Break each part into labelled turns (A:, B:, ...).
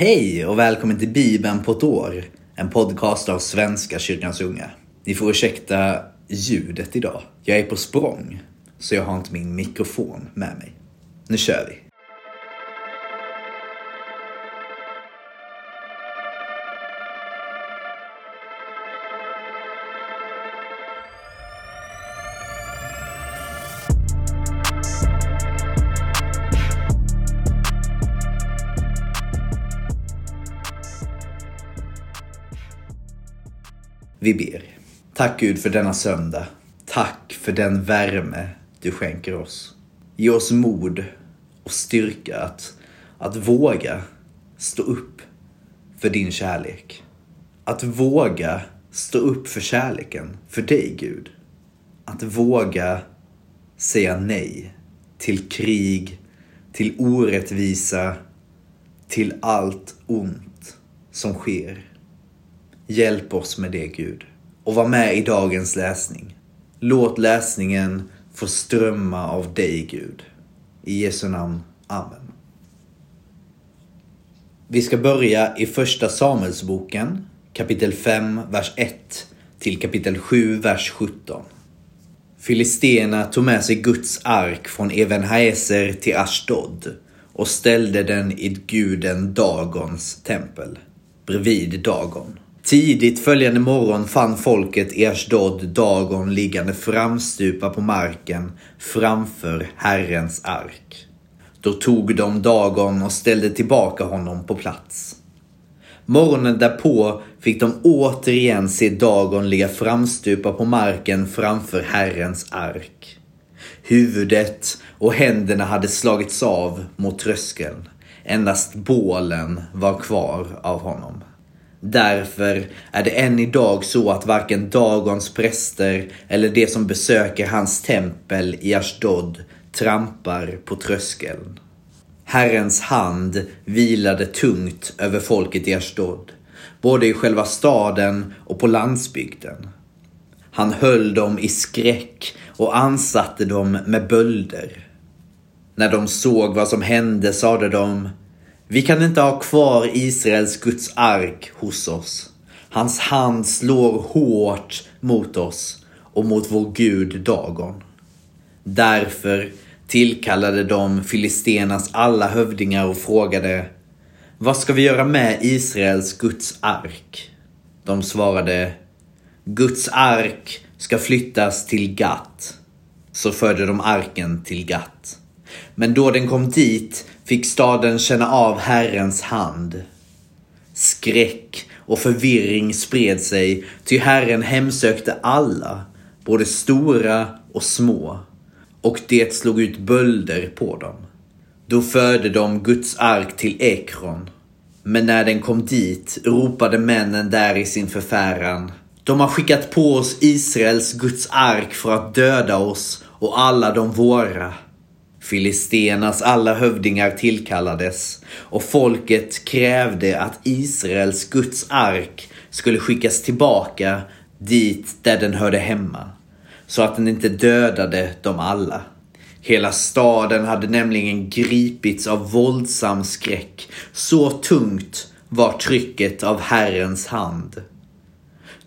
A: Hej och välkommen till Bibeln på ett år. En podcast av Svenska kyrkans unga. Ni får ursäkta ljudet idag. Jag är på språng, så jag har inte min mikrofon med mig. Nu kör vi. Vi ber. Tack Gud för denna söndag. Tack för den värme du skänker oss. Ge oss mod och styrka att, att våga stå upp för din kärlek. Att våga stå upp för kärleken, för dig Gud. Att våga säga nej till krig, till orättvisa, till allt ont som sker. Hjälp oss med det Gud. Och var med i dagens läsning. Låt läsningen få strömma av dig Gud. I Jesu namn. Amen. Vi ska börja i första Samuelsboken kapitel 5, vers 1 till kapitel 7, vers 17. Filisterna tog med sig Guds ark från Evenhaeser till Ashdod och ställde den i guden Dagons tempel, bredvid Dagon. Tidigt följande morgon fann folket i Ashdod Dagon liggande framstupa på marken framför Herrens ark. Då tog de Dagon och ställde tillbaka honom på plats. Morgonen därpå fick de återigen se Dagon ligga framstupa på marken framför Herrens ark. Huvudet och händerna hade slagits av mot tröskeln. Endast bålen var kvar av honom. Därför är det än idag så att varken Dagons präster eller de som besöker hans tempel i Ashdod trampar på tröskeln. Herrens hand vilade tungt över folket i Ashdod, både i själva staden och på landsbygden. Han höll dem i skräck och ansatte dem med bölder. När de såg vad som hände sade de vi kan inte ha kvar Israels Guds ark hos oss. Hans hand slår hårt mot oss och mot vår Gud Dagon. Därför tillkallade de filistenas alla hövdingar och frågade Vad ska vi göra med Israels Guds ark? De svarade Guds ark ska flyttas till Gat. Så förde de arken till Gat. Men då den kom dit fick staden känna av Herrens hand. Skräck och förvirring spred sig, ty Herren hemsökte alla, både stora och små, och det slog ut bölder på dem. Då förde de Guds ark till Ekron. Men när den kom dit ropade männen där i sin förfäran. De har skickat på oss Israels Guds ark för att döda oss och alla de våra. Filistenas alla hövdingar tillkallades och folket krävde att Israels Guds ark skulle skickas tillbaka dit där den hörde hemma, så att den inte dödade dem alla. Hela staden hade nämligen gripits av våldsam skräck, så tungt var trycket av Herrens hand.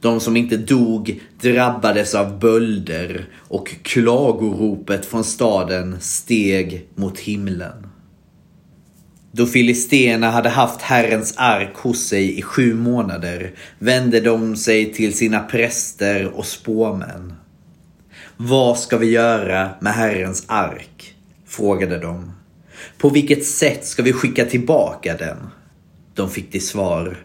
A: De som inte dog drabbades av bölder och klagoropet från staden steg mot himlen. Då filisterna hade haft Herrens ark hos sig i sju månader vände de sig till sina präster och spåmän. Vad ska vi göra med Herrens ark? frågade de. På vilket sätt ska vi skicka tillbaka den? De fick till svar.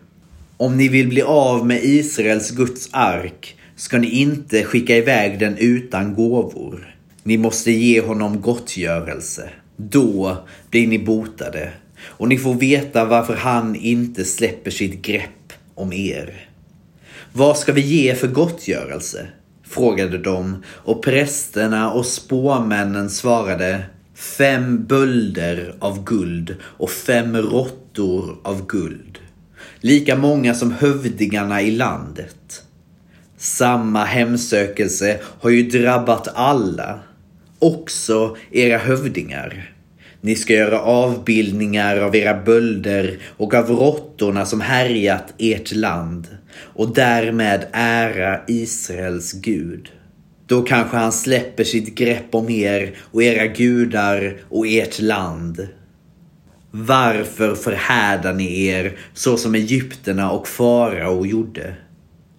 A: Om ni vill bli av med Israels Guds ark ska ni inte skicka iväg den utan gåvor. Ni måste ge honom gottgörelse. Då blir ni botade och ni får veta varför han inte släpper sitt grepp om er. Vad ska vi ge för gottgörelse? frågade de och prästerna och spåmännen svarade fem bölder av guld och fem råttor av guld lika många som hövdingarna i landet. Samma hemsökelse har ju drabbat alla, också era hövdingar. Ni ska göra avbildningar av era bölder och av råttorna som härjat ert land och därmed ära Israels Gud. Då kanske han släpper sitt grepp om er och era gudar och ert land. Varför förhärdar ni er så som Egypterna och farao gjorde?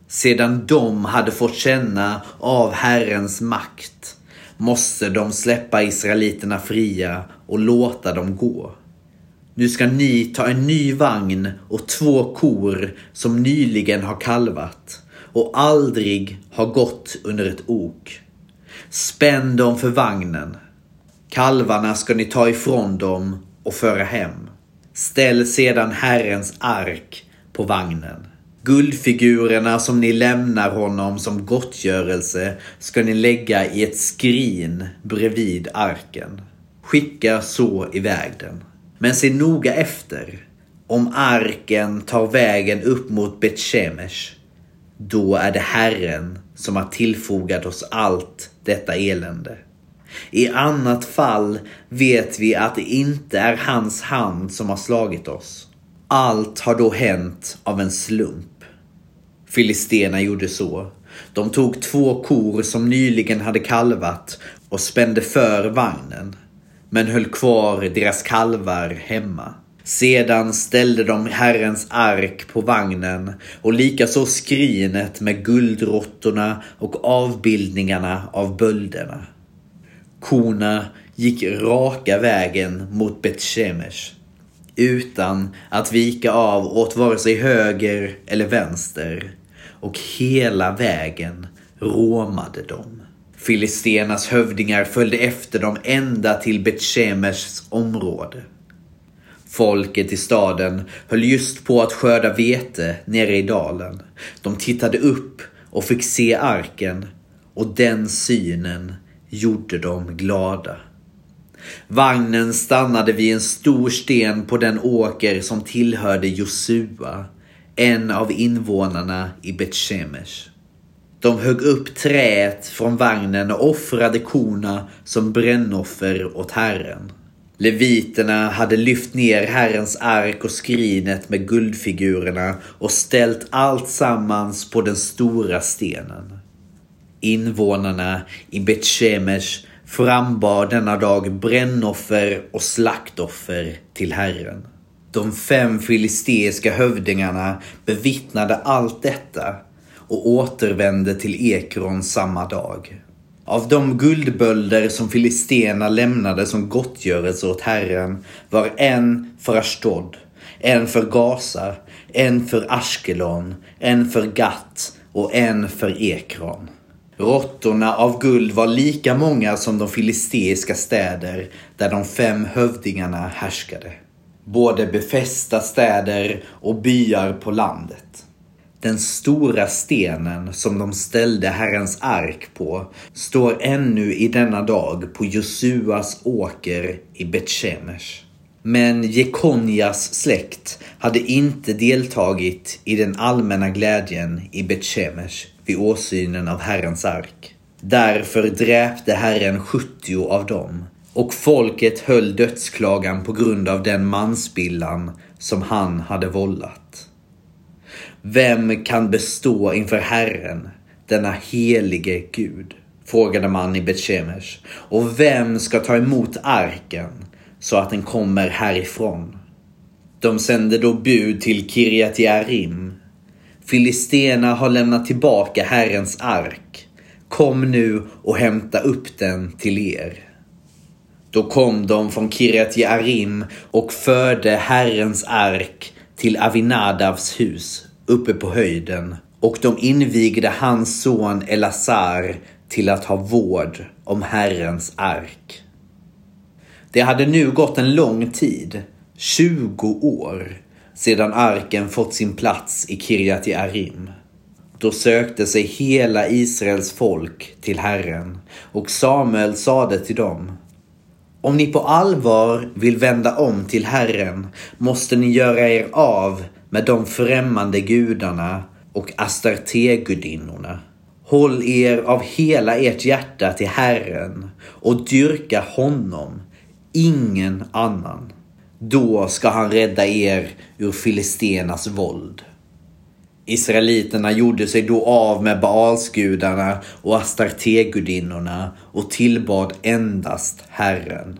A: Sedan de hade fått känna av Herrens makt måste de släppa israeliterna fria och låta dem gå. Nu ska ni ta en ny vagn och två kor som nyligen har kalvat och aldrig har gått under ett ok. Spänn dem för vagnen. Kalvarna ska ni ta ifrån dem och föra hem. Ställ sedan Herrens ark på vagnen. Guldfigurerna som ni lämnar honom som gottgörelse ska ni lägga i ett skrin bredvid arken. Skicka så iväg den. Men se noga efter. Om arken tar vägen upp mot Betshemesh, då är det Herren som har tillfogat oss allt detta elände. I annat fall vet vi att det inte är hans hand som har slagit oss. Allt har då hänt av en slump. Filisterna gjorde så. De tog två kor som nyligen hade kalvat och spände för vagnen, men höll kvar deras kalvar hemma. Sedan ställde de Herrens ark på vagnen och likaså skrinet med guldråttorna och avbildningarna av bölderna. Korna gick raka vägen mot Betshemesh utan att vika av åt vare sig höger eller vänster och hela vägen råmade de. Filistenas hövdingar följde efter dem ända till Betshemers område. Folket i staden höll just på att skörda vete nere i dalen. De tittade upp och fick se arken och den synen gjorde dem glada. Vagnen stannade vid en stor sten på den åker som tillhörde Josua, en av invånarna i Betshemesh. De högg upp träet från vagnen och offrade korna som brännoffer åt Herren. Leviterna hade lyft ner Herrens ark och skrinet med guldfigurerna och ställt allt sammans på den stora stenen. Invånarna i Betshemesh frambar denna dag brännoffer och slaktoffer till Herren. De fem filisteiska hövdingarna bevittnade allt detta och återvände till Ekron samma dag. Av de guldbölder som filisterna lämnade som gottgörelse åt Herren var en för Ashdod, en för Gaza, en för Ashkelon, en för Gat och en för Ekron. Råttorna av guld var lika många som de filisteiska städer där de fem hövdingarna härskade. Både befästa städer och byar på landet. Den stora stenen som de ställde Herrens ark på står ännu i denna dag på Josuas åker i Betshemesh. Men Jekonjas släkt hade inte deltagit i den allmänna glädjen i Betshemesh vid åsynen av Herrens ark. Därför dräpte Herren 70 av dem och folket höll dödsklagan på grund av den mansbillan som han hade vållat. Vem kan bestå inför Herren, denna helige Gud? frågade man i Betshemesh. Och vem ska ta emot arken så att den kommer härifrån? De sände då bud till Kirjat Jearim. Filisterna har lämnat tillbaka Herrens ark. Kom nu och hämta upp den till er. Då kom de från Kirjat Jearim och förde Herrens ark till Avinadavs hus uppe på höjden och de invigde hans son Elazar till att ha vård om Herrens ark. Det hade nu gått en lång tid, 20 år, sedan arken fått sin plats i Kirjat Jearim. Då sökte sig hela Israels folk till Herren och Samuel sade till dem om ni på allvar vill vända om till Herren måste ni göra er av med de främmande gudarna och astartegudinnorna. Håll er av hela ert hjärta till Herren och dyrka honom. ingen annan. Då ska han rädda er ur filistenas våld. Israeliterna gjorde sig då av med Baalsgudarna och Astartegudinnorna och tillbad endast Herren.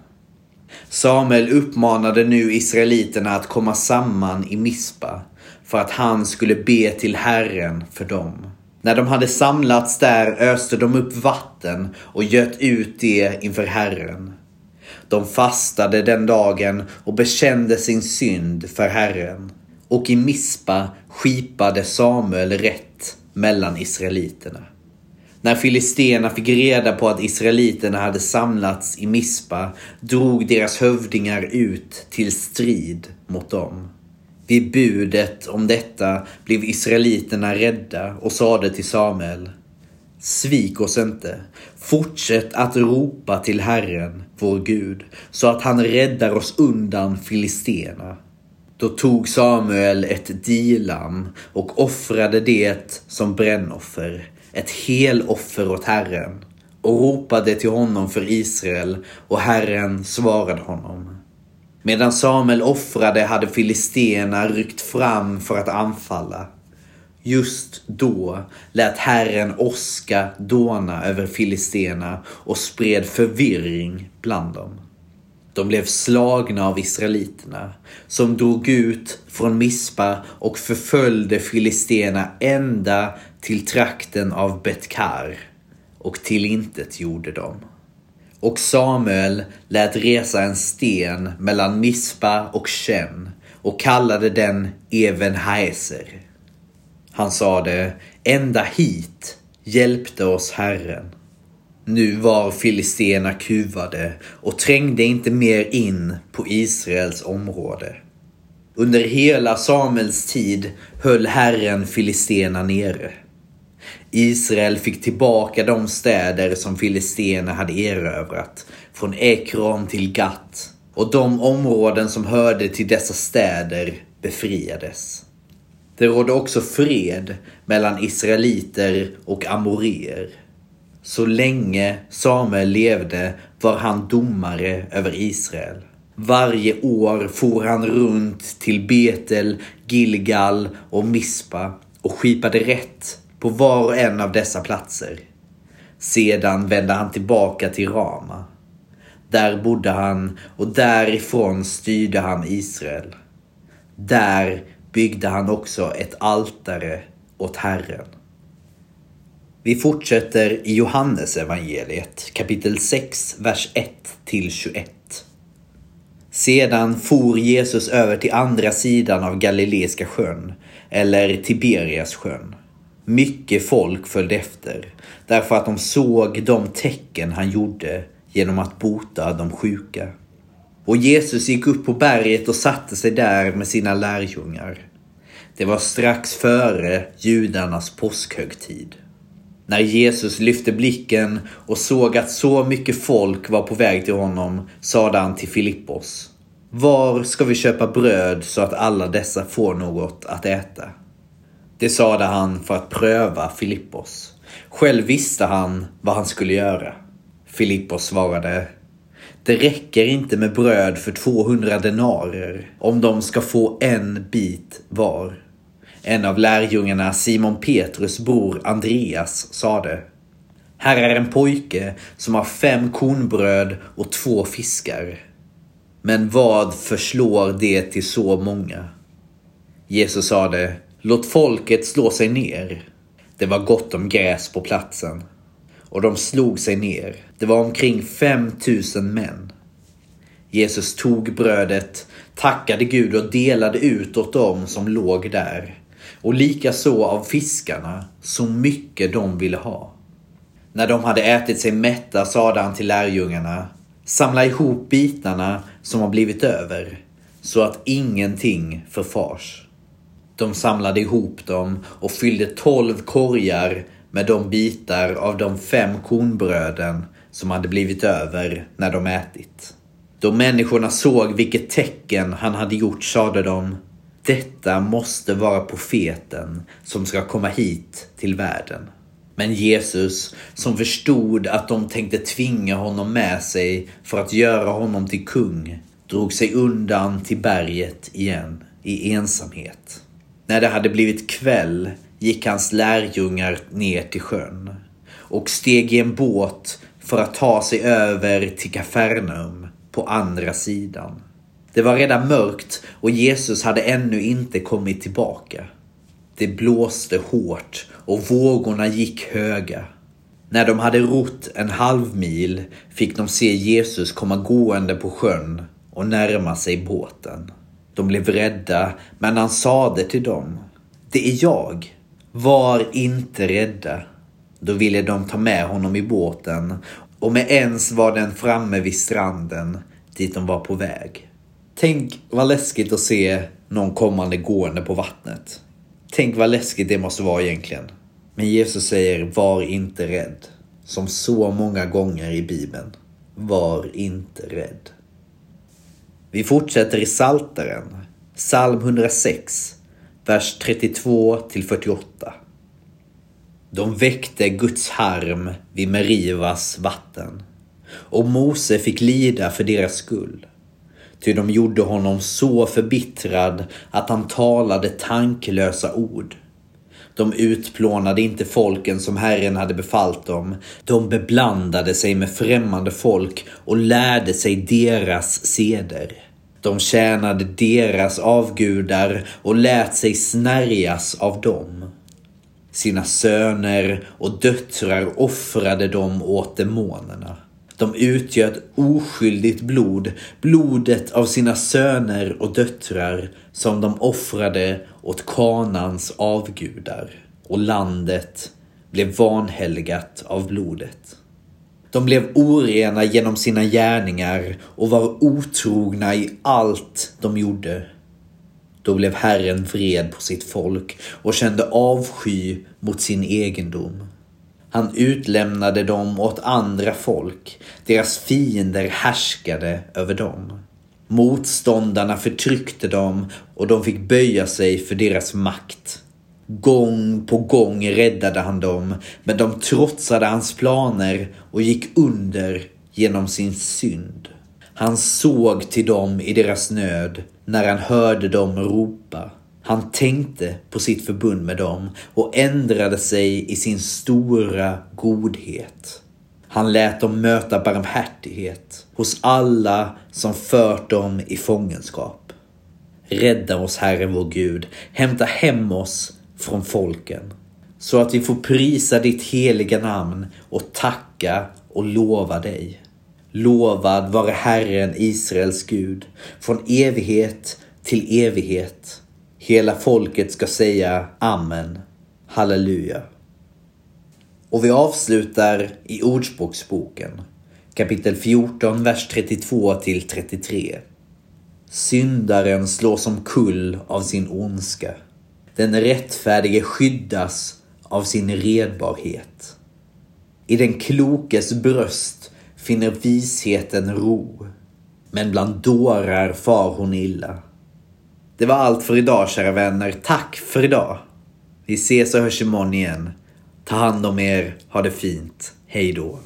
A: Samuel uppmanade nu israeliterna att komma samman i Mispa för att han skulle be till Herren för dem. När de hade samlats där öste de upp vatten och göt ut det inför Herren. De fastade den dagen och bekände sin synd för Herren. Och i Mispa skipade Samuel rätt mellan israeliterna. När filisterna fick reda på att israeliterna hade samlats i Mispa drog deras hövdingar ut till strid mot dem. Vid budet om detta blev israeliterna rädda och sade till Samuel Svik oss inte. Fortsätt att ropa till Herren, vår Gud, så att han räddar oss undan filisterna. Då tog Samuel ett dilam och offrade det som brännoffer, ett heloffer åt Herren, och ropade till honom för Israel, och Herren svarade honom. Medan Samuel offrade hade filisterna ryckt fram för att anfalla. Just då lät Herren åska dåna över filisterna och spred förvirring bland dem. De blev slagna av israeliterna som drog ut från Mispa och förföljde filisterna ända till trakten av Betkar och tillintet gjorde dem. Och Samuel lät resa en sten mellan Mispa och Shem och kallade den Even Haeser. Han sade, ända hit hjälpte oss Herren. Nu var filisterna kuvade och trängde inte mer in på Israels område. Under hela Samuels tid höll Herren filisterna nere. Israel fick tillbaka de städer som filisterna hade erövrat, från Ekron till Gat, och de områden som hörde till dessa städer befriades. Det rådde också fred mellan israeliter och amoreer. Så länge Samuel levde var han domare över Israel. Varje år for han runt till Betel, Gilgal och Mispa och skipade rätt på var och en av dessa platser. Sedan vände han tillbaka till Rama. Där bodde han och därifrån styrde han Israel. Där byggde han också ett altare åt Herren. Vi fortsätter i Johannes evangeliet kapitel 6, vers 1 till 21. Sedan for Jesus över till andra sidan av Galileiska sjön, eller Tiberias sjön. Mycket folk följde efter, därför att de såg de tecken han gjorde genom att bota de sjuka. Och Jesus gick upp på berget och satte sig där med sina lärjungar. Det var strax före judarnas påskhögtid. När Jesus lyfte blicken och såg att så mycket folk var på väg till honom sade han till Filippos. Var ska vi köpa bröd så att alla dessa får något att äta? Det sade han för att pröva Filippos. Själv visste han vad han skulle göra. Filippos svarade det räcker inte med bröd för 200 denarer om de ska få en bit var. En av lärjungarna, Simon Petrus bror Andreas, sade Här är en pojke som har fem kornbröd och två fiskar. Men vad förslår det till så många? Jesus sade Låt folket slå sig ner. Det var gott om gräs på platsen. Och de slog sig ner. Det var omkring 5000 män. Jesus tog brödet, tackade Gud och delade ut åt dem som låg där. Och likaså av fiskarna, så mycket de ville ha. När de hade ätit sig mätta sade han till lärjungarna Samla ihop bitarna som har blivit över, så att ingenting förfars. De samlade ihop dem och fyllde tolv korgar med de bitar av de fem kornbröden som hade blivit över när de ätit. Då människorna såg vilket tecken han hade gjort sade de Detta måste vara profeten som ska komma hit till världen. Men Jesus, som förstod att de tänkte tvinga honom med sig för att göra honom till kung, drog sig undan till berget igen i ensamhet. När det hade blivit kväll gick hans lärjungar ner till sjön och steg i en båt för att ta sig över till Kafarnaum på andra sidan. Det var redan mörkt och Jesus hade ännu inte kommit tillbaka. Det blåste hårt och vågorna gick höga. När de hade rott en halv mil fick de se Jesus komma gående på sjön och närma sig båten. De blev rädda, men han sade till dem. Det är jag. Var inte rädda. Då ville de ta med honom i båten och med ens var den framme vid stranden dit de var på väg. Tänk vad läskigt att se någon kommande gående på vattnet. Tänk vad läskigt det måste vara egentligen. Men Jesus säger var inte rädd. Som så många gånger i Bibeln. Var inte rädd. Vi fortsätter i Salteren. psalm 106, vers 32 till 48. De väckte Guds harm vid Merivas vatten och Mose fick lida för deras skull. Ty de gjorde honom så förbittrad att han talade tanklösa ord. De utplånade inte folken som Herren hade befallt dem. De beblandade sig med främmande folk och lärde sig deras seder. De tjänade deras avgudar och lät sig snärjas av dem. Sina söner och döttrar offrade de åt demonerna. De utgöt oskyldigt blod, blodet av sina söner och döttrar som de offrade åt kanans avgudar och landet blev vanhelgat av blodet. De blev orena genom sina gärningar och var otrogna i allt de gjorde. Då blev Herren vred på sitt folk och kände avsky mot sin egendom. Han utlämnade dem åt andra folk. Deras fiender härskade över dem. Motståndarna förtryckte dem och de fick böja sig för deras makt. Gång på gång räddade han dem, men de trotsade hans planer och gick under genom sin synd. Han såg till dem i deras nöd när han hörde dem ropa. Han tänkte på sitt förbund med dem och ändrade sig i sin stora godhet. Han lät dem möta barmhärtighet hos alla som fört dem i fångenskap. Rädda oss, Herre vår Gud. Hämta hem oss från folken så att vi får prisa ditt heliga namn och tacka och lova dig. Lovad vare Herren Israels Gud från evighet till evighet. Hela folket ska säga Amen. Halleluja. Och vi avslutar i Ordspråksboken kapitel 14, vers 32 till 33. Syndaren slår som kull av sin ondska. Den rättfärdige skyddas av sin redbarhet. I den klokes bröst finner visheten ro, men bland dårar far hon illa. Det var allt för idag kära vänner. Tack för idag. Vi ses och hörs imorgon igen. Ta hand om er. Ha det fint. Hej då.